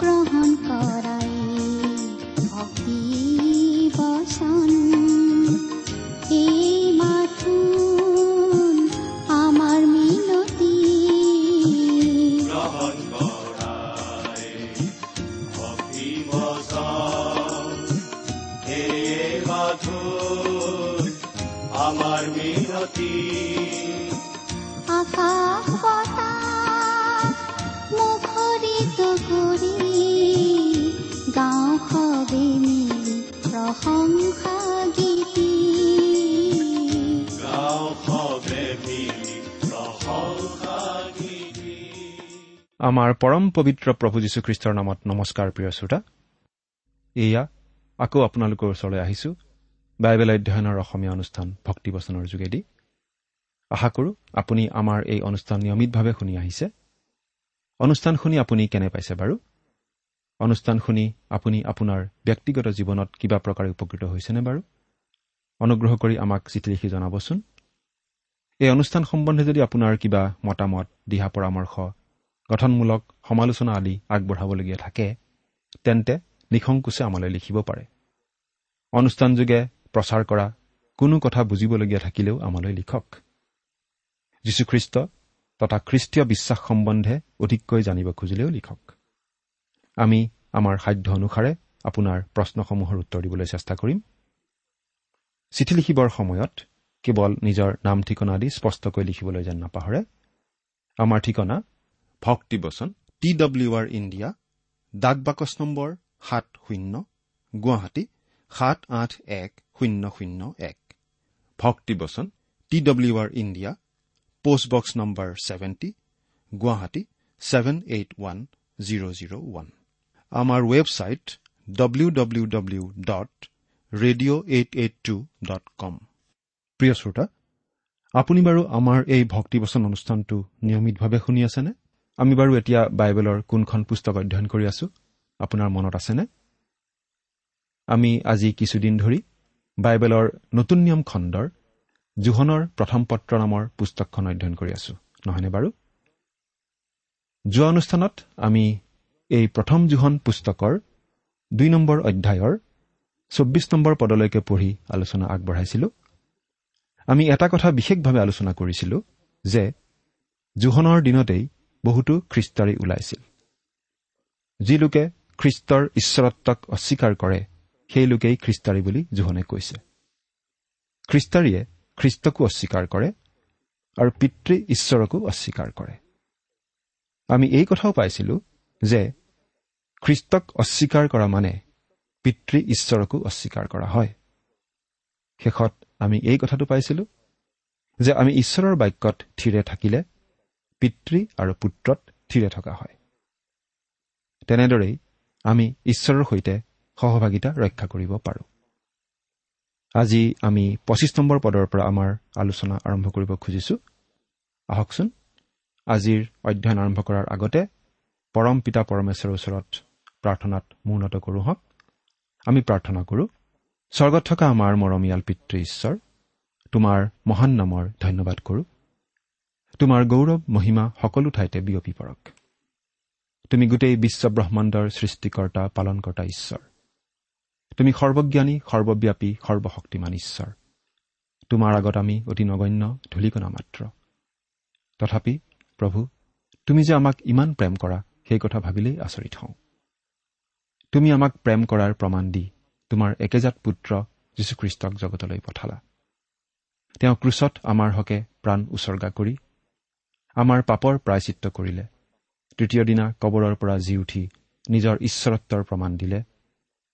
গ্ৰহণ কৰাই ভক্তি বচন। আমাৰ পৰম পবিত্ৰ প্ৰভু যীশুখ্ৰীষ্টৰ নামত নমস্কাৰ প্ৰিয় শ্ৰোতা। এয়া আকৌ আপোনালোকৰ ওচৰলৈ আহিছো বাইবেল অধ্যয়নৰ অসমীয়া অনুষ্ঠান ভক্তিবচনৰ যোগেদি। আশা কৰোঁ আপুনি আমাৰ এই অনুষ্ঠান নিয়মিতভাৱে শুনি আহিছে। অনুষ্ঠান শুনি আপুনি কেনে পাইছে বাৰু? অনুষ্ঠান শুনি আপুনি আপোনাৰ ব্যক্তিগত জীৱনত কিবা প্ৰকাৰে উপকৃত হৈছেনে বাৰু? অনুগ্ৰহ কৰি আমাক চিঠি লিখি জনাবচোন। এই অনুষ্ঠান সম্বন্ধে যদি আপোনাৰ কিবা মতামত দিহা পৰামৰ্শ গঠনমূলক সমালোচনা আদি আগবঢ়াবলগীয়া থাকে তেন্তে নিসংকোচে আমালৈ লিখিব পাৰে। অনুষ্ঠানযোগে প্ৰচাৰ কৰা কোনো কথা বুজিবলগীয়া থাকিলেও আমালৈ লিখক। যীশুখ্ৰীষ্ট তথা খ্ৰীষ্টীয় বিশ্বাস সম্বন্ধে অধিককৈ জানিব খুজিলেও লিখক। আমি আমাৰ সাধ্য অনুসাৰে আপোনাৰ প্ৰশ্নসমূহৰ উত্তৰ দিবলৈ চেষ্টা কৰিম। চিঠি লিখিবৰ সময়ত কেৱল নিজৰ নাম ঠিকনা আদি স্পষ্টকৈ লিখিবলৈ যেন নাপাহৰে আমাৰ ঠিকনা ভক্তিবচন টি ডব্লিউ আৰ ইণ্ডিয়া ডাক বাকচ নম্বৰ সাত শূন্য গুৱাহাটী সাত আঠ এক শূন্য শূন্য এক। ভক্তিবচন T W R India post box number seventy Guwahati seven eight one zero' zero' one. আমাৰ website W W W dot radio' eight eight two dot com প্ৰিয় শ্ৰোতা আপুনি বাৰু আমাৰ এই ভক্তিবচন অনুষ্ঠানটো নিয়মিতভাৱে শুনি আছেনে? আমি বাৰু এতিয়া বাইবেলৰ কোনখন পুস্তক অধ্যয়ন কৰি আছো? আপোনাৰ মনত আছেনে? আমি আজি কিছুদিন ধৰি বাইবেলৰ নতুন নিয়ম খণ্ডৰ জোহনৰ প্ৰথম পত্ৰ নামৰ পুস্তকখন অধ্যয়ন কৰি আছো নহয়নে বাৰু? যোৱা অনুষ্ঠানত আমি এই প্ৰথম জোহন পুস্তকৰ দুই নম্বৰ অধ্যায়ৰ চৌব্বিছ নম্বৰ পদলৈকে পঢ়ি আলোচনা আগবঢ়াইছিলো। আমি এটা কথা বিশেষভাৱে আলোচনা কৰিছিলো যে জোহনৰ দিনতেই বহুতো খ্ৰীষ্টাৰী ওলাইছিল। যি লোকে খ্ৰীষ্টৰ ঈশ্বৰত্বক অস্বীকাৰ কৰে সেই লোকেই খ্ৰীষ্টাৰী বুলি জোহনে কৈছে। খ্ৰীষ্টাৰীয়ে খ্ৰীষ্টকো অস্বীকাৰ কৰে আৰু পিতৃ ঈশ্বৰকো অস্বীকাৰ কৰে। আমি এই কথাও পাইছিলো যে খ্ৰীষ্টক অস্বীকাৰ কৰা মানে পিতৃ ঈশ্বৰকো অস্বীকাৰ কৰা হয়। শেষত আমি এই কথাটো পাইছিলো যে আমি ঈশ্বৰৰ বাক্যত থিৰে থাকিলে পিতৃ আৰু পুত্ৰত থিৰে থকা হয়। তেনেদৰেই আমি ঈশ্বৰৰ সৈতে সহভাগিতা ৰক্ষা কৰিব পাৰোঁ। আজি আমি পঁচিছ নম্বৰ পদৰ পৰা আমাৰ আলোচনা আৰম্ভ কৰিব খুজিছো। আহকচোন আজিৰ অধ্যয়ন আৰম্ভ কৰাৰ আগতে পৰম পিতা পৰমেশ্বৰৰ ওচৰত প্ৰাৰ্থনাত মূৰ্ণত কৰোঁ হওক। আমি প্ৰাৰ্থনা কৰোঁ স্বৰ্গত থকা আমাৰ মৰমীয়াল পিতৃ ঈশ্বৰ তোমাৰ মহান নামৰ ধন্যবাদ কৰোঁ। তোমাৰ গৌৰৱ মহিমা সকলো ঠাইতে বিয়পি পৰক। তুমি গোটেই বিশ্ব ব্ৰহ্মাণ্ডৰ সৃষ্টিকৰ্তা পালনকৰ্তা ঈশ্বৰ। তুমি সৰ্বজ্ঞানী সৰ্বব্যাপী সৰ্বশক্তিমান ঈশ্বৰ। তোমাৰ আগত আমি অতি নগণ্য ধূলিকণা মাত্ৰ। তথাপি প্ৰভু তুমি যে আমাক ইমান প্ৰেম কৰা সেই কথা ভাবিলেই আচৰিত হওঁ। তুমি আমাক প্ৰেম কৰাৰ প্ৰমাণ দি তোমাৰ একেজাত পুত্ৰ যীশুখ্ৰীষ্টক জগতলৈ পঠালা। তেওঁ ক্ৰুচত আমাৰ হকে প্ৰাণ উচৰ্গা কৰি আমাৰ পাপৰ প্ৰায়চিত্ৰ কৰিলে। তৃতীয় দিনা কবৰৰ পৰা জি উঠি নিজৰ ঈশ্বৰত্বৰ প্ৰমাণ দিলে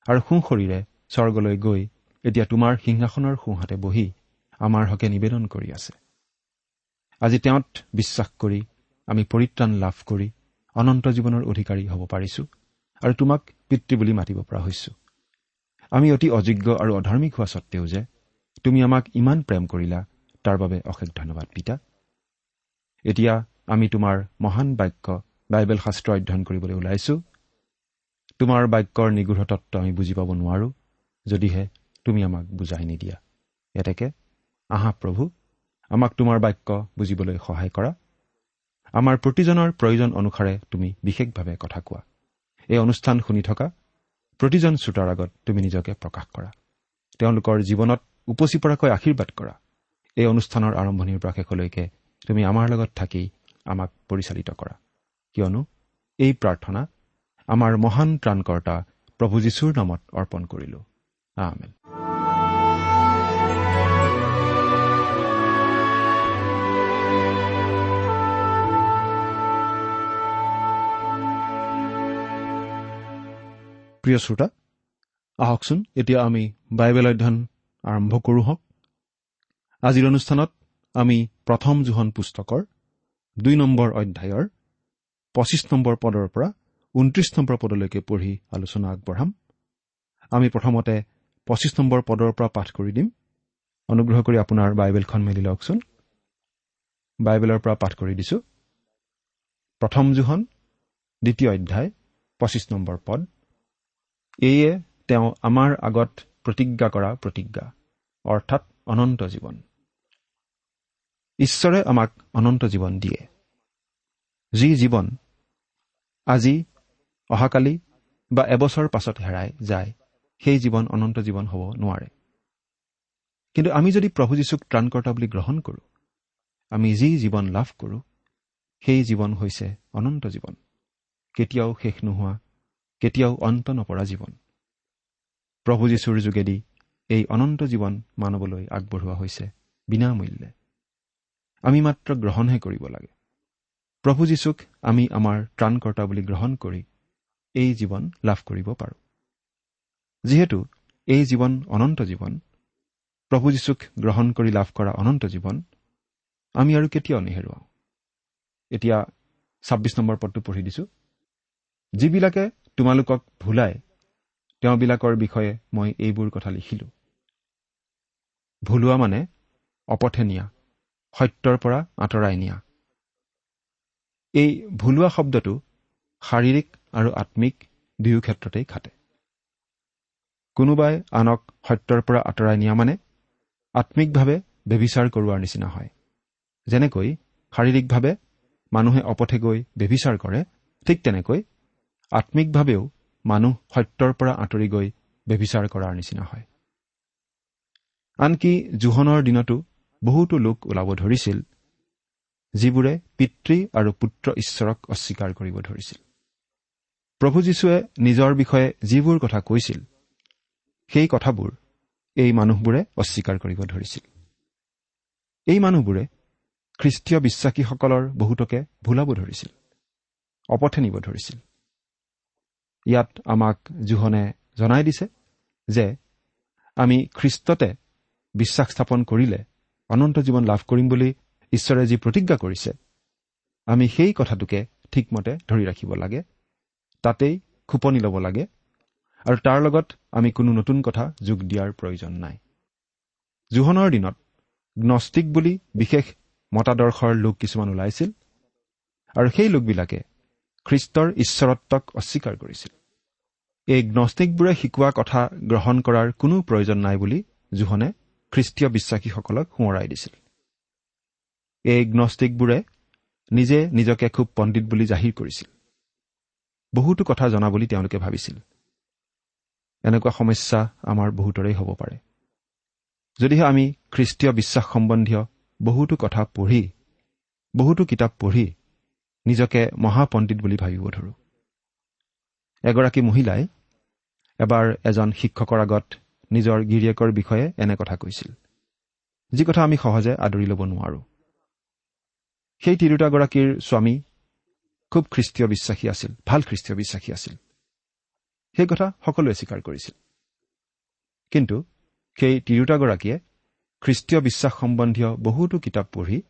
আৰু সোঁশৰীৰে স্বৰ্গলৈ গৈ এতিয়া তোমাৰ সিংহাসনৰ সোঁহাতে বহি আমাৰ হকে নিবেদন কৰি আছে। আজি তেওঁত বিশ্বাস কৰি আমি পৰিত্ৰাণ লাভ কৰি অনন্ত জীৱনৰ অধিকাৰী হ'ব পাৰিছো আৰু তোমাক পিতৃ বুলি মাতিব পৰা হৈছো। আমি অতি অযোগ্য আৰু অধাৰ্মিক হোৱা সত্বেও যে তুমি আমাক ইমান প্ৰেম কৰিলা তাৰ বাবে অশেষ ধন্যবাদ পিতা। এতিয়া আমি তোমাৰ মহান বাক্য বাইবেল শাস্ত্ৰ অধ্যয়ন কৰিবলৈ ওলাইছো। তোমাৰ বাক্যৰ নিগৃঢ় তত্ত্ব আমি বুজি পাব নোৱাৰো যদিহে তুমি আমাক বুজাই নিদিয়া। এতেকে আহা প্ৰভু আমাক তোমাৰ বাক্য বুজিবলৈ সহায় কৰা। আমাৰ প্ৰতিজনৰ প্ৰয়োজন অনুসাৰে তুমি বিশেষভাৱে কথা কোৱা। এই অনুষ্ঠান শুনি থকা প্ৰতিজন শ্ৰোতাৰ আগত তুমি নিজকে প্ৰকাশ কৰা। তেওঁলোকৰ জীৱনত উপচি পৰাকৈ আশীৰ্বাদ কৰা। এই অনুষ্ঠানৰ আৰম্ভণিৰ পৰা শেষলৈকে তুমি আমাৰ লগত থাকি আমাক পৰিচালিত কৰা। কিয়নো এই প্ৰাৰ্থনা আমাৰ মহান ত্ৰাণকৰ্তা প্ৰভু যীশুৰ নামত অৰ্পণ কৰিলো। আমেন। প্ৰিয় শ্ৰোতা আহকচোন এতিয়া আমি বাইবেল অধ্যয়ন আৰম্ভ কৰোঁ হওক। আজিৰ অনুষ্ঠানত আমি প্ৰথম জোহন পুস্তকৰ দুই নম্বৰ অধ্যায়ৰ পঁচিছ নম্বৰ পদৰ পৰা ঊনত্ৰিশ নম্বৰ পদলৈকে পঢ়ি আলোচনা আগবঢ়াম। আমি প্ৰথমতে পঁচিছ নম্বৰ পদৰ পৰা পাঠ কৰি দিম। অনুগ্ৰহ কৰি আপোনাৰ বাইবেলখন মেলি লওকচোন। বাইবেলৰ পৰা পাঠ কৰি দিছো। প্ৰথম জোহন দ্বিতীয় অধ্যায় পঁচিছ নম্বৰ পদ। এয়ে তেওঁ আমাৰ আগত প্ৰতিজ্ঞা কৰা প্ৰতিজ্ঞা অৰ্থাৎ অনন্ত জীৱন। ঈশ্বৰে আমাক অনন্ত জীৱন দিয়ে। যি জীৱন আজি অহাকালি বা এবছৰ পাছত হেৰাই যায় সেই জীৱন অনন্ত জীৱন হ'ব নোৱাৰে। কিন্তু আমি যদি প্ৰভু যীশুক ত্ৰাণকৰ্তা বুলি গ্ৰহণ কৰোঁ আমি যি জীৱন লাভ কৰোঁ সেই জীৱন হৈছে অনন্ত জীৱন। কেতিয়াও শেষ নোহোৱা কেতিয়াও অন্ত নপৰা জীৱন। প্ৰভু যীশুৰ যোগেদি এই অনন্ত জীৱন মানৱলৈ আগবঢ়োৱা হৈছে বিনামূল্যে। আমি মাত্ৰ গ্ৰহণহে কৰিব লাগে। প্ৰভু যীশুক আমি আমাৰ ত্ৰাণকৰ্তা বুলি গ্ৰহণ কৰি এই জীৱন লাভ কৰিব পাৰোঁ। যিহেতু এই জীৱন অনন্ত জীৱন প্ৰভু যীশুক গ্ৰহণ কৰি লাভ কৰা অনন্ত জীৱন আমি আৰু কেতিয়াও নেহেৰুৱাওঁ। এতিয়া ছাব্বিছ নম্বৰ পদটো পঢ়ি দিছো। যিবিলাকে তোমালোকক ভুলাই তেওঁবিলাকৰ বিষয়ে মই এইবোৰ কথা লিখিলো। ভুলোৱা মানে অপথে নিয়া। সত্যৰ পৰা আঁতৰাই নিয়া। এই ভুলোৱা শব্দটো শাৰীৰিক আৰু আত্মিক দুয়ো ক্ষেত্ৰতেই খাটে। কোনোবাই আনক সত্যৰ পৰা আঁতৰাই নিয়া মানে আত্মিকভাৱে ব্যবিচাৰ কৰোৱাৰ নিচিনা হয়। যেনেকৈ শাৰীৰিকভাৱে মানুহে অপথে গৈ ব্যবিচাৰ কৰে ঠিক তেনেকৈ আত্মিকভাৱেও মানুহ সত্যৰ পৰা আঁতৰি গৈ ব্যবিচাৰ কৰাৰ নিচিনা হয়। আনকি জোহনৰ দিনতো বহুতো লোক ওলাব ধৰিছিল যিবোৰে পিতৃ আৰু পুত্ৰ ঈশ্বৰক অস্বীকাৰ কৰিব ধৰিছিল। প্ৰভু যীশুৱে নিজৰ বিষয়ে যিবোৰ কথা কৈছিল সেই কথাবোৰ এই মানুহবোৰে অস্বীকাৰ কৰিব ধৰিছিল। এই মানুহবোৰে খ্ৰীষ্টীয় বিশ্বাসীসকলৰ বহুতকে ভুলাব ধৰিছিল অপথে নিব ধৰিছিল। ইয়াত আমাক জোহনে জনাই দিছে যে আমি খ্ৰীষ্টতে বিশ্বাস স্থাপন কৰিলে অনন্ত জীৱন লাভ কৰিম বুলি ঈশ্বৰে যি প্ৰতিজ্ঞা কৰিছে আমি সেই কথাটোকে ঠিকমতে ধৰি ৰাখিব লাগে তাতেই খোপনি ল'ব লাগে আৰু তাৰ লগত আমি কোনো নতুন কথা যোগ দিয়াৰ প্ৰয়োজন নাই। জোহনৰ দিনত গ্নষ্টিক বুলি বিশেষ মতাদৰ্শৰ লোক কিছুমান ওলাইছিল আৰু সেই লোকবিলাকে খ্ৰীষ্টৰ ঈশ্বৰত্বক অস্বীকাৰ কৰিছিল। এই গ্নষ্টিকবোৰে শিকোৱা কথা গ্ৰহণ কৰাৰ কোনো প্ৰয়োজন নাই বুলি জোহনে খ্ৰীষ্টীয় বিশ্বাসীসকলক সোঁৱৰাই দিছিল। এই গ্নষ্টিকবোৰে নিজে নিজকে খুব পণ্ডিত বুলি জাহিৰ কৰিছিল। বহুতো কথা জনা বুলি তেওঁলোকে ভাবিছিল। এনেকুৱা সমস্যা আমাৰ বহুতৰেই হ'ব পাৰে। যদিহে আমি খ্ৰীষ্টীয় বিশ্বাস সম্বন্ধীয় বহুতো কথা পঢ়ি বহুতো কিতাপ পঢ়ি নিজকে মহাপণ্ডিত বুলি ভাবিব ধৰোঁ। এগৰাকী মহিলাই এবাৰ এজন শিক্ষকৰ আগত নিজৰ গিৰিয়েকৰ বিষয়ে এনে কথা কৈছিল। যি কথা আমি সহজে আদৰি ল'ব নোৱাৰোঁ। সেই তিৰোতাগৰাকীৰ স্বামী খুব খ্ৰীষ্টীয় বিশ্বাসী আছিল ভাল খ্ৰীষ্টীয় বিশ্বাসী আছিল। সেই কথা সকলোৱে স্বীকাৰ কৰিছিল। কিন্তু সেই তিৰোতাগৰাকীয়ে খ্ৰীষ্টীয় বিশ্বাস সম্বন্ধীয় বহুতো কিতাপ পঢ়ি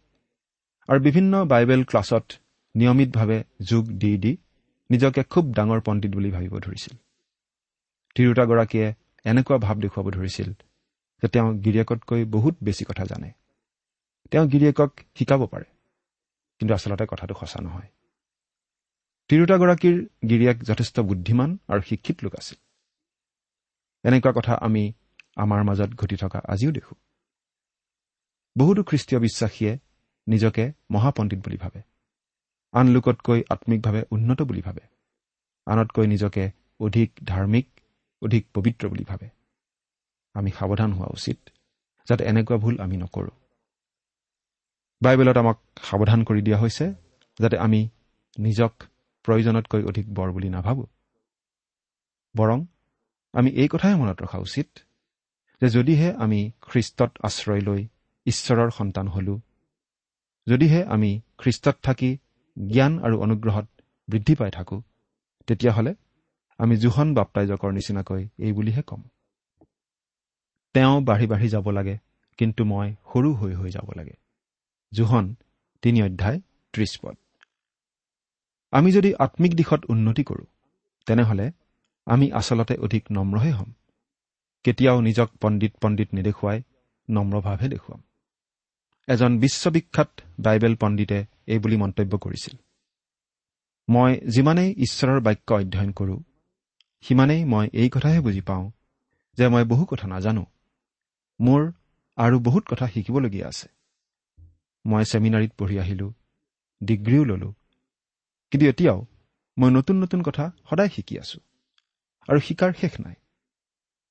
আৰু বিভিন্ন বাইবেল ক্লাছত নিয়মিতভাৱে যোগ দি দি নিজকে খুব ডাঙৰ পণ্ডিত বুলি ভাবিব ধৰিছিল। তিৰোতাগৰাকীয়ে এনেকুৱা ভাৱ দেখুৱাব ধৰিছিল যে তেওঁ গিৰিয়েকতকৈ বহুত বেছি কথা জানে। তেওঁ গিৰিয়েকক শিকাব পাৰে কিন্তু আচলতে কথাটো সঁচা নহয়। তিৰোতাগৰাকীৰ গিৰিয়েক যথেষ্ট বুদ্ধিমান আৰু শিক্ষিত লোক আছিল। এনেকুৱা কথা আমি আমাৰ মাজত ঘটি থকা আজিও দেখোঁ। বহুতো খ্ৰীষ্টীয় বিশ্বাসীয়ে নিজকে মহাপণ্ডিত বুলি ভাবে। আন লোকতকৈ আত্মিকভাৱে উন্নত বুলি ভাবে। আনতকৈ নিজকে অধিক ধাৰ্মিক অধিক পবিত্ৰ বুলি ভাবে। আমি সাৱধান হোৱা উচিত যাতে এনেকুৱা ভুল আমি নকৰোঁ। বাইবেলত আমাক সাৱধান কৰি দিয়া হৈছে যাতে আমি নিজক প্ৰয়োজনতকৈ অধিক বৰ বুলি নাভাবোঁ। বৰং আমি এই কথাই মনত ৰখা উচিত যে যদিহে আমি খ্ৰীষ্টত আশ্ৰয় লৈ ঈশ্বৰৰ সন্তান হলো যদিহে আমি খ্ৰীষ্টত থাকি জ্ঞান আৰু অনুগ্ৰহত বৃদ্ধি পাই থাকোঁ তেতিয়াহ'লে আমি জোহন বাপ্তাইজকৰ নিচিনাকৈ এই বুলিহে ক'ম। তেওঁ বাঢ়ি বাঢ়ি যাব লাগে কিন্তু মই সৰু হৈ হৈ যাব লাগে। জোহন তিনি অধ্যায় ত্ৰিশ পদ। আমি যদি আত্মিক দিশত উন্নতি কৰোঁ তেনেহ'লে আমি আচলতে অধিক নম্ৰহে হ'ম। কেতিয়াও নিজক পণ্ডিত পণ্ডিত নেদেখুৱাই নম্ৰভাৱহে দেখুৱাম। এজন বিশ্ববিখ্যাত বাইবেল পণ্ডিতে এই বুলি মন্তব্য কৰিছিল। মই যিমানেই ঈশ্বৰৰ বাক্য অধ্যয়ন কৰোঁ সিমানেই মই এই কথাহে বুজি পাওঁ যে মই বহু কথা নাজানো। মোৰ আৰু বহুত কথা শিকিবলগীয়া আছে। মই ছেমিনাৰীত পঢ়ি আহিলোঁ ডিগ্ৰীও ল'লোঁ। কিন্তু এতিয়াও মই নতুন নতুন কথা সদায় শিকি আছোঁ। আৰু শিকাৰ শেষ নাই।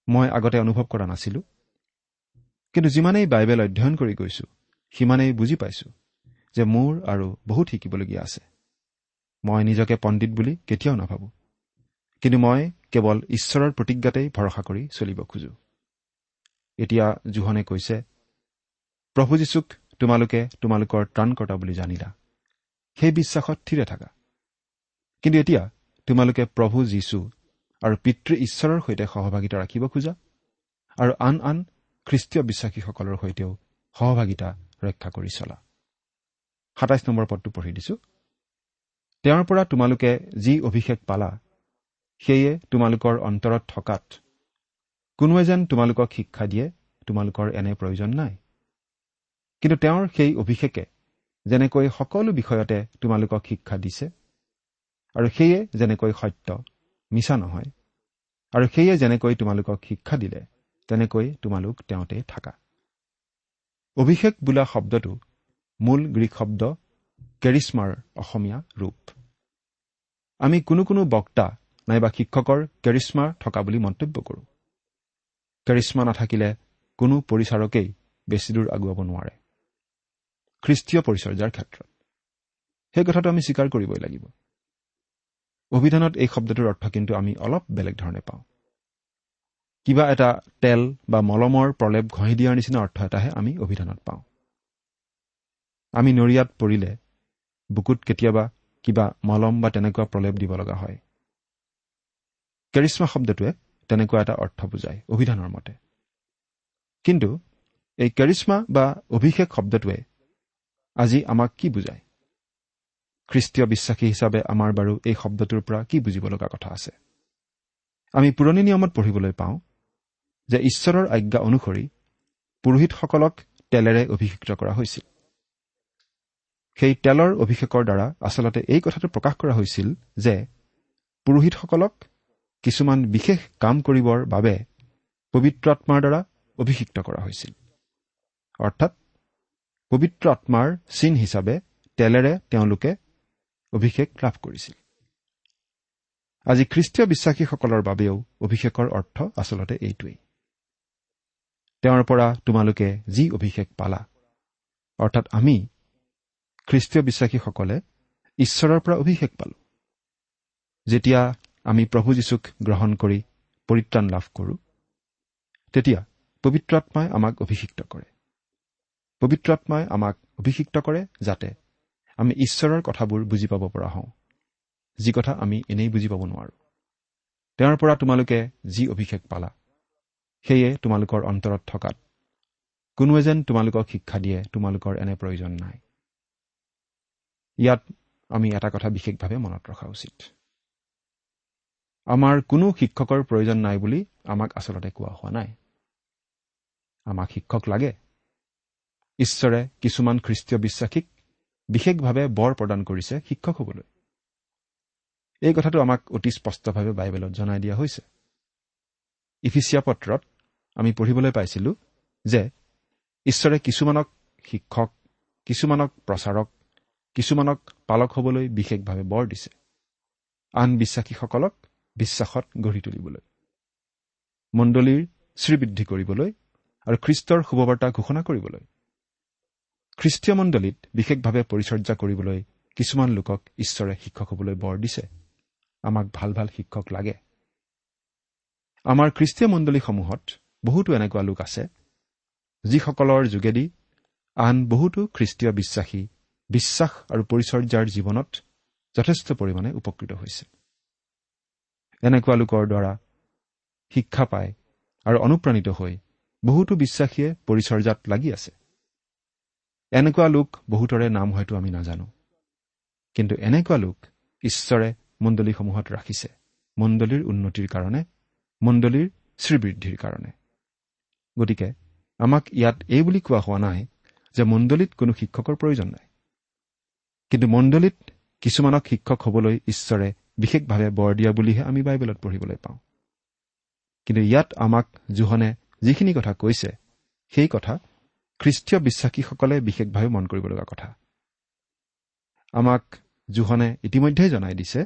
মই আগতে অনুভৱ কৰা নাছিলোঁ। কিন্তু যিমানেই বাইবেল অধ্যয়ন কৰি গৈছোঁ সিমানেই বুজি পাইছোঁ যে মোৰ আৰু বহুত শিকিবলগীয়া আছে। মই নিজকে পণ্ডিত বুলি কেতিয়াও নাভাবোঁ। কিন্তু মই কেৱল ঈশ্বৰৰ প্ৰতিজ্ঞাতেই ভৰসা কৰি চলিব খোজো। এতিয়া জোহনে কৈছে প্ৰভু যীশুক তোমালোকে তোমালোকৰ ত্ৰাণকৰ্তা বুলি জানিলা। সেই বিশ্বাসত থিৰে থাকা। কিন্তু এতিয়া তোমালোকে প্ৰভু যীশু আৰু পিতৃ ঈশ্বৰৰ সৈতে সহভাগিতা ৰাখিব খোজা আৰু আন আন খ্ৰীষ্টীয় বিশ্বাসীসকলৰ সৈতেও সহভাগিতা ৰক্ষা কৰি চলা। সাতাইছ নম্বৰ পদটো পঢ়ি দিছো। তেওঁৰ পৰা তোমালোকে যি অভিষেক পালা সেয়ে তোমালোকৰ অন্তৰত থকাত। কোনোৱে যেন তোমালোকক শিক্ষা দিয়ে তোমালোকৰ এনে প্ৰয়োজন নাই। কিন্তু তেওঁৰ সেই অভিষেকে যেনেকৈ সকলো বিষয়তে তোমালোকক শিক্ষা দিছে আৰু সেয়ে যেনেকৈ সত্য মিছা নহয় আৰু সেয়ে যেনেকৈ তোমালোকক শিক্ষা দিলে তেনেকৈ তোমালোক তেওঁতে থাকা। অভিষেক বোলা শব্দটো মূল গ্ৰীক শব্দ কেৰিশ্মাৰ অসমীয়া ৰূপ। আমি কোনো কোনো বক্তা নাইবা শিক্ষকৰ কেৰিশ্মা থকা বুলি মন্তব্য কৰোঁ। কেৰিশ্মা নাথাকিলে কোনো পৰিচাৰকেই বেছি দূৰ আগুৱাব নোৱাৰে। খ্ৰীষ্টীয় পৰিচৰ্যাৰ ক্ষেত্ৰত। সেই কথাটো আমি স্বীকাৰ কৰিবই লাগিব। অভিধানত এই শব্দটোৰ অৰ্থ কিন্তু আমি অলপ বেলেগ ধৰণে পাওঁ। কিবা এটা তেল বা মলমৰ প্ৰলেপ ঘঁহি দিয়াৰ নিচিনা অৰ্থ এটাহে আমি অভিধানত পাওঁ। আমি নৰিয়াত পৰিলে বুকুত কেতিয়াবা কিবা মলম বা তেনেকুৱা প্ৰলেপ দিব লগা হয়। কেৰিশ্মা শব্দটোৱে তেনেকুৱা এটা অৰ্থ বুজায় অভিধানৰ মতে। কিন্তু এই কেৰিশ্মা বা অভিষেক শব্দটোৱে আজি আমাক কি বুজায়? খ্ৰীষ্টীয় বিশ্বাসী হিচাপে আমাৰ বাৰু এই শব্দটোৰ পৰা কি বুজিব লগা কথা আছে? আমি পুৰণি নিয়মত পঢ়িবলৈ পাওঁ যে ঈশ্বৰৰ আজ্ঞা অনুসৰি পুৰোহিতসকলক তেলেৰে অভিষিক্ত কৰা হৈছিল। সেই তেলৰ অভিষেকৰ দ্বাৰা আচলতে এই কথাটো প্ৰকাশ কৰা হৈছিল যে পুৰোহিতসকলক কিছুমান বিশেষ কাম কৰিবৰ বাবে পবিত্ৰ আত্মাৰ দ্বাৰা অভিষিক্ত কৰা হৈছিল। অৰ্থাৎ পবিত্ৰ আত্মাৰ চিন হিচাপে তেলেৰে তেওঁলোকে অভিষেক লাভ কৰিছিল। আজি খ্ৰীষ্টীয় বিশ্বাসীসকলৰ বাবেও অভিষেকৰ অৰ্থ আচলতে এইটোৱেই। তেওঁৰ পৰা তোমালোকে যি অভিষেক পালা অৰ্থাৎ আমি খ্ৰীষ্টীয় বিশ্বাসীসকলে ঈশ্বৰৰ পৰা অভিষেক পালো। যেতিয়া আমি প্ৰভু যীশুক গ্ৰহণ কৰি পৰিত্ৰাণ লাভ কৰোঁ। তেতিয়া পবিত্ৰ আত্মাই আমাক অভিষিক্ত কৰে। পবিত্ৰ আত্মাই আমাক অভিষিক্ত কৰে যাতে আমি ঈশ্বৰৰ কথাবোৰ বুজি পাব পৰা হওঁ। যি কথা আমি এনেই বুজি পাব নোৱাৰোঁ। তেওঁৰ পৰা তোমালোকে যি অভিষেক পালা সেয়ে তোমালোকৰ অন্তৰত থকাত কোনোৱে যেন তোমালোকক শিক্ষা দিয়ে তোমালোকৰ এনে প্ৰয়োজন নাই। ইয়াত আমি এটা কথা বিশেষভাৱে মনত ৰখা উচিত। আমাৰ কোনো শিক্ষকৰ প্ৰয়োজন নাই বুলি আমাক আচলতে কোৱা হোৱা নাই। আমাক শিক্ষক লাগে। ঈশ্বৰে কিছুমান খ্ৰীষ্টীয় বিশ্বাসীক বিশেষভাৱে বৰ প্ৰদান কৰিছে শিক্ষক হ'বলৈ। এই কথাটো আমাক অতি স্পষ্টভাৱে বাইবেলত জনাই দিয়া হৈছে। ইফিচিয়া পত্ৰত আমি পঢ়িবলৈ পাইছিলোঁ যে ঈশ্বৰে কিছুমানক শিক্ষক কিছুমানক প্ৰচাৰক কিছুমানক পালক হ'বলৈ বিশেষভাৱে বৰ দিছে। আন বিশ্বাসীসকলক বিশ্বাসত গঢ়ি তুলিবলৈ মণ্ডলীৰ শ্ৰীবৃদ্ধি কৰিবলৈ আৰু খ্ৰীষ্টৰ শুভবাৰ্তা ঘোষণা কৰিবলৈ। খ্ৰীষ্টীয় মণ্ডলীত বিশেষভাৱে পৰিচৰ্যা কৰিবলৈ কিছুমান লোকক ঈশ্বৰে শিক্ষক হ'বলৈ বৰ দিছে। আমাক ভাল ভাল শিক্ষক লাগে। আমাৰ খ্ৰীষ্টীয় মণ্ডলীসমূহত বহুতো এনেকুৱা লোক আছে যিসকলৰ যোগেদি আন বহুতো খ্ৰীষ্টীয় বিশ্বাসী বিশ্বাস আৰু পৰিচৰ্যাৰ জীৱনত যথেষ্ট পৰিমাণে উপকৃত হৈছে। এনেকুৱা লোকৰ দ্বাৰা শিক্ষা পায় আৰু অনুপ্ৰাণিত হৈ বহুতো বিশ্বাসীয়ে পৰিচৰ্যাত লাগি আছে। এনেকুৱা লোক বহুতৰে নাম হয়তো আমি নাজানো। কিন্তু এনেকুৱা লোক ঈশ্বৰে মণ্ডলীসমূহত ৰাখিছে মণ্ডলীৰ উন্নতিৰ কাৰণে মণ্ডলীৰ শ্ৰীবৃদ্ধিৰ কাৰণে। গতিকে আমাক ইয়াত এই বুলি কোৱা হোৱা নাই যে মণ্ডলীত কোনো শিক্ষকৰ প্ৰয়োজন নাই। কিন্তু মণ্ডলীত কিছুমানক শিক্ষক হ'বলৈ ঈশ্বৰে বিশেষভাৱে বৰ দিয়া বুলিহে আমি বাইবেলত পঢ়িবলৈ পাওঁ। কিন্তু ইয়াত আমাক জোহনে যিখিনি কথা কৈছে সেই কথা খ্ৰীষ্টীয় বিশ্বাসীসকলে বিশেষভাৱে মন কৰিবলগা কথা। আমাক জোহনে ইতিমধ্যেই জনাই দিছে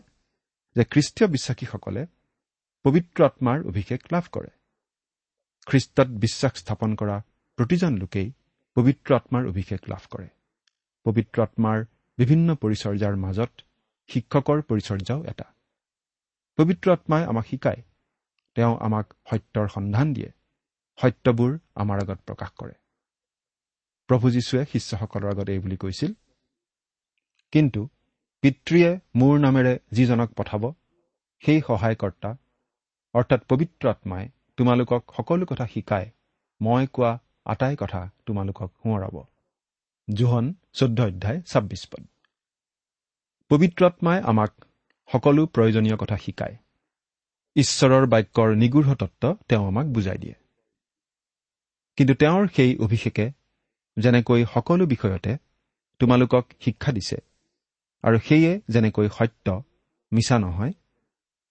যে খ্ৰীষ্টীয় বিশ্বাসীসকলে পবিত্ৰ আত্মাৰ অভিষেক লাভ কৰে। খ্ৰীষ্টত বিশ্বাস স্থাপন কৰা প্ৰতিজন লোকেই পবিত্ৰ আত্মাৰ অভিষেক লাভ কৰে। পবিত্ৰ আত্মাৰ বিভিন্ন পৰিচৰ্যাৰ মাজত শিক্ষকৰ পৰিচৰ্যাও এটা। পবিত্ৰ আত্মাই আমাক শিকায়। তেওঁ আমাক সত্যৰ সন্ধান দিয়ে। সত্যবোৰ আমাৰ আগত প্ৰকাশ কৰে। প্ৰভু যীশুৱে শিষ্যসকলৰ আগত এই বুলি কৈছিল কিন্তু পিতৃয়ে মোৰ নামেৰে যিজনক পঠাব সেই সহায়কৰ্তা অৰ্থাৎ পবিত্ৰ আত্মাই তোমালোকক সকলো কথা শিকাই মই কোৱা আটাই কথা তোমালোকক সোঁৱৰাব। জোহন চৈধ্য অধ্যায় ছাব্বিছ পদ। পবিত্ৰ আত্মাই আমাক সকলো প্ৰয়োজনীয় কথা শিকায়। ঈশ্বৰৰ বাক্যৰ নিগূঢ় তত্ত্ব তেওঁ আমাক বুজাই দিয়ে। কিন্তু তেওঁৰ সেই অভিষেকে যেনেকৈ সকলো বিষয়তে তোমালোকক শিক্ষা দিছে আৰু সেয়ে যেনেকৈ সত্য মিছা নহয়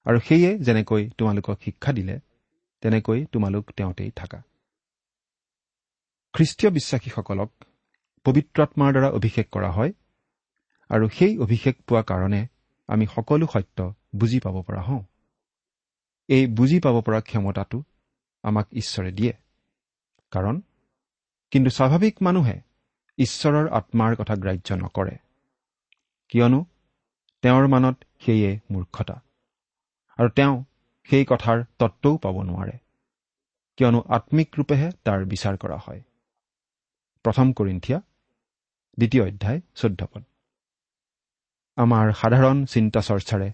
আৰু সেয়ে যেনেকৈ তোমালোকক শিক্ষা দিলে তেনেকৈ তোমালোক তেওঁতেই থাকা। খ্ৰীষ্টীয় বিশ্বাসীসকলক পবিত্ৰ আত্মাৰ দ্বাৰা অভিষেক কৰা হয় আৰু সেই অভিষেক পোৱা কাৰণে আমি সকলো সত্য বুজি পাব পৰা হওঁ। এই বুজি পাব পৰা ক্ষমতাটো আমাক ঈশ্বৰে দিয়ে। কাৰণ কিন্তু স্বাভাৱিক মানুহে ঈশ্বৰৰ আত্মাৰ কথা গ্ৰাহ্য নকৰে। কিয়নো তেওঁৰ মানত সেয়ে মূৰ্খতা। আৰু তেওঁ সেই কথাৰ তত্বও পাব নোৱাৰে। কিয়নো আত্মিক ৰূপেহে তাৰ বিচাৰ কৰা হয়। প্ৰথম কৰিন্ঠিয়া দ্বিতীয় অধ্যায় চৈধ্য পদ। আমাৰ সাধাৰণ চিন্তা চৰ্চাৰে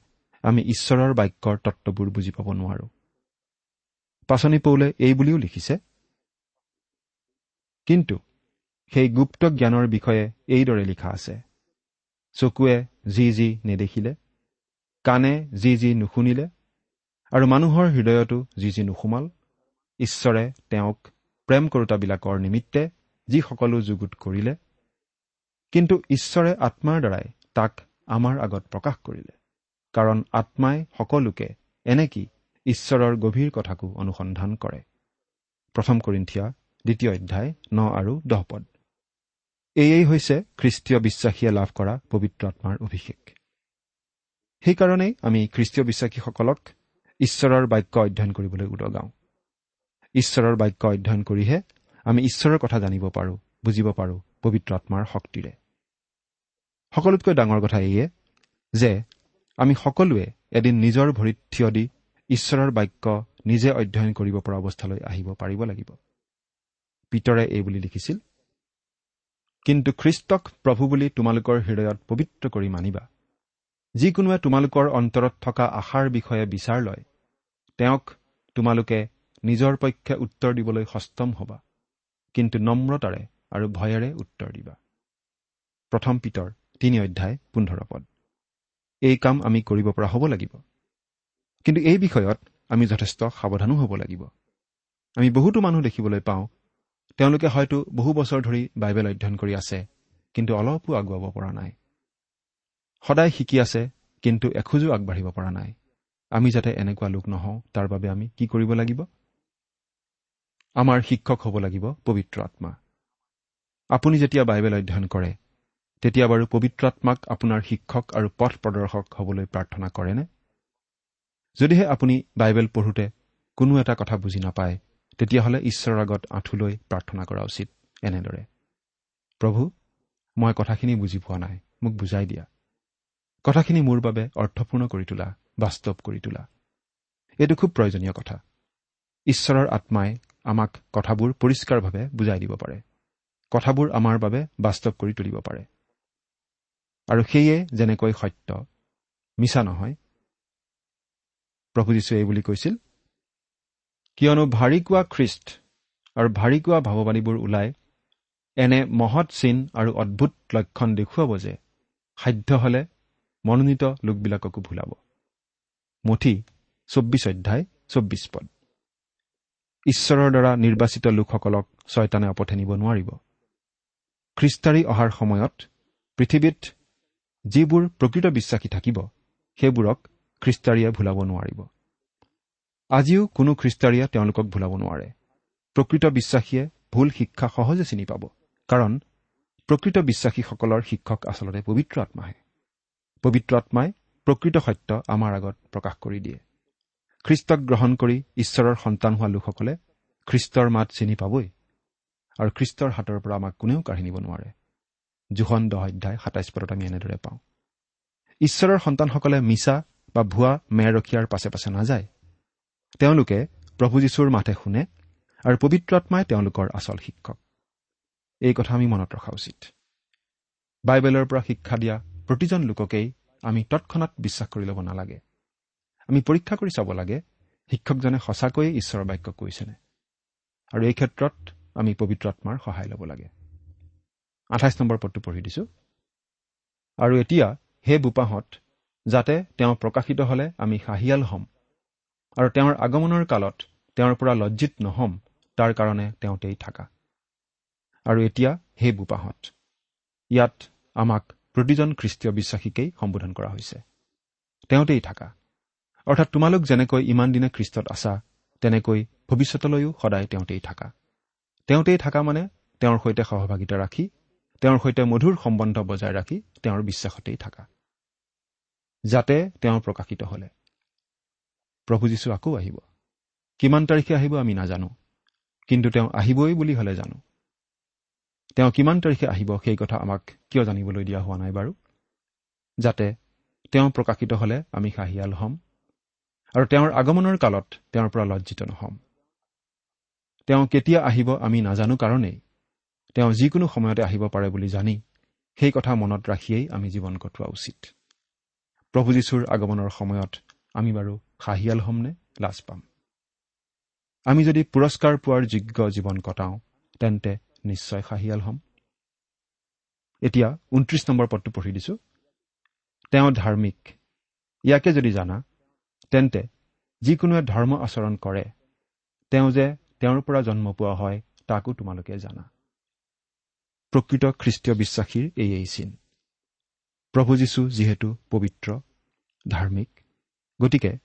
আমি ঈশ্বৰৰ বাক্যৰ তত্ববোৰ বুজি পাব নোৱাৰো। পাচনি পৌলে এই বুলিও লিখিছে কিন্তু সেই গুপ্ত জ্ঞানৰ বিষয়ে এইদৰে লিখা আছে চকুৱে যি যি নেদেখিলে কাণে যি যি নুশুনিলে আৰু মানুহৰ হৃদয়তো যি যি নুসুমাল ঈশ্বৰে তেওঁক প্ৰেম কৰোতাবিলাকৰ নিমিত্তে যি সকলো যুগুত কৰিলে কিন্তু ঈশ্বৰে আত্মাৰ দ্বাৰাই তাক আমাৰ আগত প্ৰকাশ কৰিলে। কাৰণ আত্মাই সকলোকে এনেকি ঈশ্বৰৰ গভীৰ কথাকো অনুসন্ধান কৰে। প্ৰথম কৰিন্ঠিয়া দ্বিতীয় অধ্যায় ন আৰু দহ পদ। এয়েই হৈছে খ্ৰীষ্টীয় বিশ্বাসীয়ে লাভ কৰা পবিত্ৰ আত্মাৰ অভিষেক। সেইকাৰণেই আমি খ্ৰীষ্টীয় বিশ্বাসীসকলক ঈশ্বৰৰ বাক্য অধ্যয়ন কৰিবলৈ উদগাওঁ। ঈশ্বৰৰ বাক্য অধ্যয়ন কৰিহে আমি ঈশ্বৰৰ কথা জানিব পাৰোঁ বুজিব পাৰোঁ পবিত্ৰ আত্মাৰ শক্তিৰে। সকলোতকৈ ডাঙৰ কথা এইয়ে যে আমি সকলোৱে এদিন নিজৰ ভৰিত থিয় দি ঈশ্বৰৰ বাক্য নিজে অধ্যয়ন কৰিব পৰা অৱস্থালৈ আহিব পাৰিব লাগিব। পিতৰে এই বুলি লিখিছিল কিন্তু খ্ৰীষ্টক প্ৰভু বুলি তোমালোকৰ হৃদয়ত পবিত্ৰ কৰি মানিবা। যিকোনোৱে তোমালোকৰ অন্তৰত থকা আশাৰ বিষয়ে বিচাৰ লয় তেওঁক তোমালোকে নিজৰ পক্ষে উত্তৰ দিবলৈ সষ্টম হবা কিন্তু নম্ৰতাৰে আৰু ভয়েৰে উত্তৰ দিবা। প্ৰথম পিতৰ তিনি অধ্যায় পোন্ধৰ পদ। এই কাম আমি কৰিব পৰা হ'ব লাগিব। কিন্তু এই বিষয়ত আমি যথেষ্ট সাৱধানো হ'ব লাগিব। আমি বহুতো মানুহ দেখিবলৈ পাওঁ তেওঁলোকে হয়তো বহু বছৰ ধৰি বাইবেল অধ্যয়ন কৰি আছে কিন্তু অলপো আগুৱাব পৰা নাই। সদায় শিকি আছে কিন্তু এখোজো আগবাঢ়িব পৰা নাই। আমি যাতে এনেকুৱা লোক নহওঁ তাৰ বাবে আমি কি কৰিব লাগিব? আমাৰ শিক্ষক হ'ব লাগিব পবিত্ৰ আত্মা। আপুনি যেতিয়া বাইবেল অধ্যয়ন কৰে তেতিয়া বাৰু পবিত্ৰ আত্মাক আপোনাৰ শিক্ষক আৰু পথ প্ৰদৰ্শক হ'বলৈ প্ৰাৰ্থনা কৰেনে? যদিহে আপুনি বাইবেল পঢ়োঁতে কোনো এটা কথা বুজি নাপায় তেতিয়াহ'লে ঈশ্বৰৰ আগত আঁঠু লৈ প্ৰাৰ্থনা কৰা উচিত। এনেদৰে। প্ৰভু মই কথাখিনি বুজি পোৱা নাই মোক বুজাই দিয়া। কথাখিনি মোৰ বাবে অৰ্থপূৰ্ণ কৰি তোলা বাস্তৱ কৰি তোলা। এইটো খুব প্ৰয়োজনীয় কথা। ঈশ্বৰৰ আত্মাই আমাক কথাবোৰ পৰিষ্কাৰভাৱে বুজাই দিব পাৰে। কথাবোৰ আমাৰ বাবে বাস্তৱ কৰি তুলিব পাৰে। আৰু সেয়ে যেনেকৈ সত্য মিছা নহয়। প্ৰভু যীশুৱে এই বুলি কৈছিল কিয়নো ভাৰিকোৱা খ্ৰীষ্ট আৰু ভাৰিকোৱা ভাৱবাদীবোৰ ওলাই এনে মহৎ চিন আৰু অদ্ভুত লক্ষণ দেখুৱাব যে সাধ্য হলে মনোনীত লোকবিলাককো ভুলাব। মুঠি চৌব্বিছ অধ্যায় চৌব্বিছ পদ। ঈশ্বৰৰ দ্বাৰা নিৰ্বাচিত লোকসকলক ছয়তানে অপথে নিব নোৱাৰিব। খ্ৰীষ্টাৰী অহাৰ সময়ত পৃথিৱীত যিবোৰ প্ৰকৃত বিশ্বাসী থাকিব সেইবোৰক খ্ৰীষ্টাৰীয়ে ভুলাব নোৱাৰিব। আজিও কোনো খ্ৰীষ্টাৰীয়ে তেওঁলোকক ভুলাব নোৱাৰে। প্ৰকৃত বিশ্বাসীয়ে ভুল শিক্ষা সহজে চিনি পাব কাৰণ প্ৰকৃত বিশ্বাসীসকলৰ শিক্ষক আচলতে পবিত্ৰ আত্মাহে। পবিত্ৰ আত্মাই প্ৰকৃত সত্য আমাৰ আগত প্ৰকাশ কৰি দিয়ে। খ্ৰীষ্টক গ্ৰহণ কৰি ঈশ্বৰৰ সন্তান হোৱা লোকসকলে খ্ৰীষ্টৰ মাত চিনি পাবই আৰু খ্ৰীষ্টৰ হাতৰ পৰা আমাক কোনেও কাঢ়ি নিব নোৱাৰে। জোখন দহ অধ্যায় সাতাইছ পদত আমি এনেদৰে পাওঁ। ঈশ্বৰৰ সন্তানসকলে মিছা বা ভুৱা মেৰ ৰখীয়াৰ পাছে পাছে নাযায়। তেওঁলোকে প্ৰভু যীশুৰ মাতে শুনে আৰু পবিত্ৰ আত্মাই তেওঁলোকৰ আচল শিক্ষক। এই কথা আমি মনত ৰখা উচিত। বাইবেলৰ পৰা শিক্ষা দিয়া প্ৰতিজন লোককেই আমি তৎক্ষণাত বিশ্বাস কৰি ল'ব নালাগে। আমি পৰীক্ষা কৰি চাব লাগে শিক্ষকজনে সঁচাকৈয়ে ঈশ্বৰৰ বাক্য কৈছেনে। আৰু এই ক্ষেত্ৰত আমি পবিত্ৰ আত্মাৰ সহায় ল'ব লাগে। আঠাইছ নম্বৰ পদটো পঢ়ি দিছো। আৰু এতিয়া সেই বোপাহঁত যাতে তেওঁ প্ৰকাশিত হ'লে আমি হাঁহিয়াল হ'ম। আৰু তেওঁৰ আগমনৰ কালত তেওঁৰ পৰা লজ্জিত নহ'ম তাৰ কাৰণে তেওঁতেই থাকা। আৰু এতিয়া সেই বোপাহঁত ইয়াত আমাক প্ৰতিজন খ্ৰীষ্টীয় বিশ্বাসীকেই সম্বোধন কৰা হৈছে। তেওঁতেই থাকা। অৰ্থাৎ তোমালোক যেনেকৈ ইমান দিনে খ্ৰীষ্টত আছা তেনেকৈ ভৱিষ্যতলৈও সদায় তেওঁতেই থাকা। তেওঁতেই থাকা মানে তেওঁৰ সৈতে সহভাগিতা ৰাখি তেওঁৰ সৈতে মধুৰ সম্বন্ধ বজাই ৰাখি তেওঁৰ বিশ্বাসতেই থাকা। যাতে তেওঁ প্ৰকাশিত হলে। প্ৰভু যীশু আকৌ আহিব। কিমান তাৰিখে আহিব আমি নাজানো। কিন্তু তেওঁ আহিবই বুলি হলে জানো। তেওঁ কিমান তাৰিখে আহিব সেই কথা আমাক কিয় জানিবলৈ দিয়া হোৱা নাই বাৰু? যাতে তেওঁ প্ৰকাশিত হলে আমি হাঁহিয়াল হ'ম আৰু তেওঁৰ আগমনৰ কালত তেওঁৰ পৰা লজ্জিত নহ'ম। তেওঁ কেতিয়া আহিব আমি নাজানো কাৰণেই তেওঁ যিকোনো সময়তে আহিব পাৰে বুলি জানি সেই কথা মনত ৰাখিয়েই আমি জীৱন কটোৱা উচিত। প্ৰভু যীশুৰ আগমনৰ সময়ত আমি বাৰু হাঁহিয়াল হ'মনে? লাজ পাম। আমি যদি পুৰস্কাৰ পোৱাৰ যোগ্য জীৱন কটাওঁ তেন্তে নিশ্চয় হাঁহিয়াল হ'ম। এতিয়া ঊনত্ৰিশ নম্বৰ পদটো পঢ়ি দিছো। তেওঁ ধাৰ্মিক। ইয়াকে যদি জানা তেন্তে যিকোনোৱে ধৰ্ম আচৰণ কৰে তেওঁ যে তেওঁৰ পৰা জন্ম পোৱা হয় তাকো তোমালোকে জানা। প্ৰকৃত খ্ৰীষ্টীয় বিশ্বাসীৰ এইয়েই চিন। প্ৰভু যীশু যিহেতু পবিত্ৰ ধাৰ্মিক গতিকে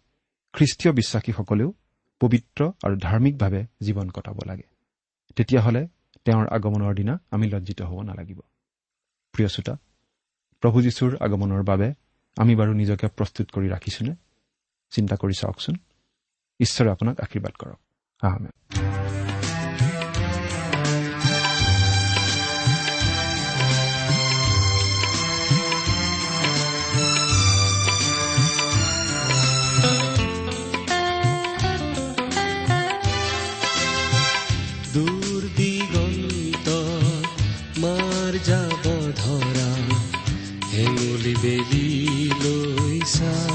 খ্ৰীষ্টীয় বিশ্বাসীসকলেও পবিত্ৰ আৰু ধাৰ্মিকভাৱে জীৱন কটাব লাগে। তেতিয়াহ'লে তেওঁৰ আগমনৰ দিনা আমি লজ্জিত হ'ব নালাগিব। প্ৰিয় শ্ৰোতা প্ৰভু যীশুৰ আগমনৰ বাবে আমি বাৰু নিজকে প্ৰস্তুত কৰি ৰাখিছোনে? চিন্তা কৰি চাওকচোন। ঈশ্বৰে আপোনাক আশীৰ্বাদ কৰক। আহমে লৈ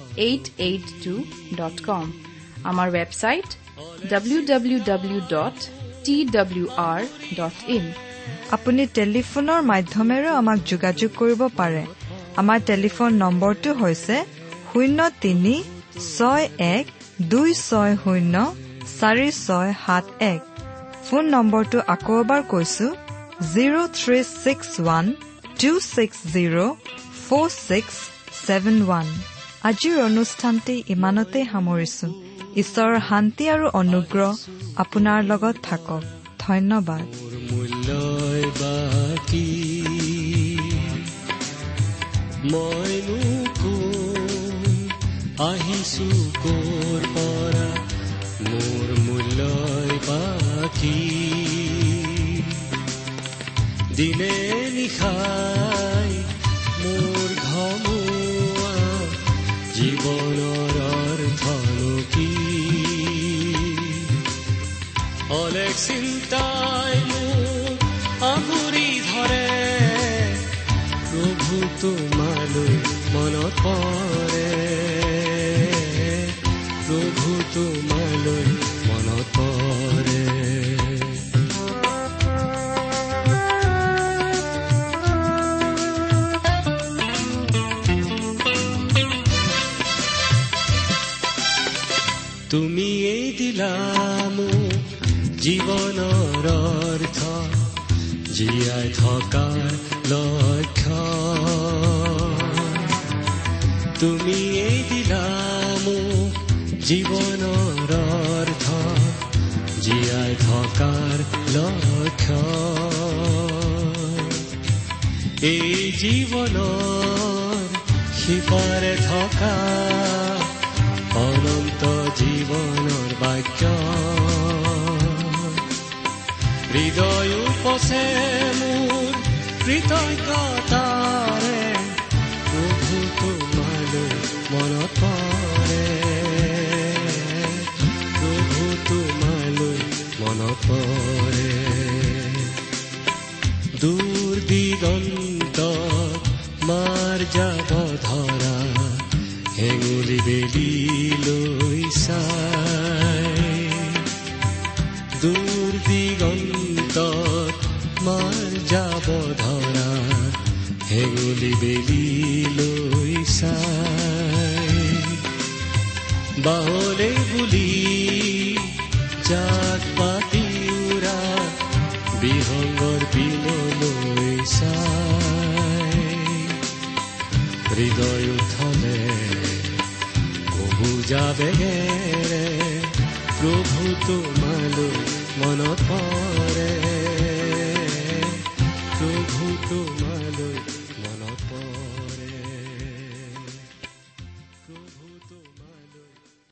eight eight two dot com আমাৰ website W W W dot T W R dot in আপুনি টেলিফোনৰ মাধ্যমেৰেও আমাক যোগাযোগ কৰিব পাৰে। আমাৰ টেলিফোন নম্বৰটো হৈছে শূন্য তিনি ছয় এক দুই ছয় শূন্য চাৰি ছয় সাত এক। ফোন নম্বৰটো আকৌ এবাৰ কৈছো zero' three six one two six zero' four six seven one আজিৰ অনুষ্ঠানটি ইমানতে সামৰিছো। ঈশ্বৰৰ শান্তি আৰু অনুগ্ৰহ আপোনাৰ লগত থাকক। ধন্যবাদ। আহিছো কৰ পৰা? মোৰ মূল্যই বাকী। দিনে নিশাই জীৱনৰ অৰ্থনো কি অলেখ চিন্তাই মোক আগুৰি ধৰে প্ৰভু তোমালৈ মনত পৰে থকাৰ লক্ষ্য। তুমি এই দিলা মোক জীৱনৰ অৰ্থ। জীয়াই থকাৰ লক্ষ্য। এই জীৱনৰ সিপাৰে থকা অনন্ত জীৱনৰ বাক্য। হৃদয় উপচে মোৰ কৃতজ্ঞতাৰে প্ৰভু তোমালৈ মনত পৰে। প্ৰভু তোমালৈ মনত পৰে। দূৰ দিগন্ত মাৰ যাব ধৰা হেঙুলি বেলি লৈ চাই। দূৰ দিগন্ত যাব ধৰা হেঙুলি বেলি লৈ চাই। বাহলে বুলি জাক পাতি উৰা বিহংগৰ পিনলৈ চাই। হৃদয় উঠলে বহু যাবেগেৰে প্ৰভু তোমালৈ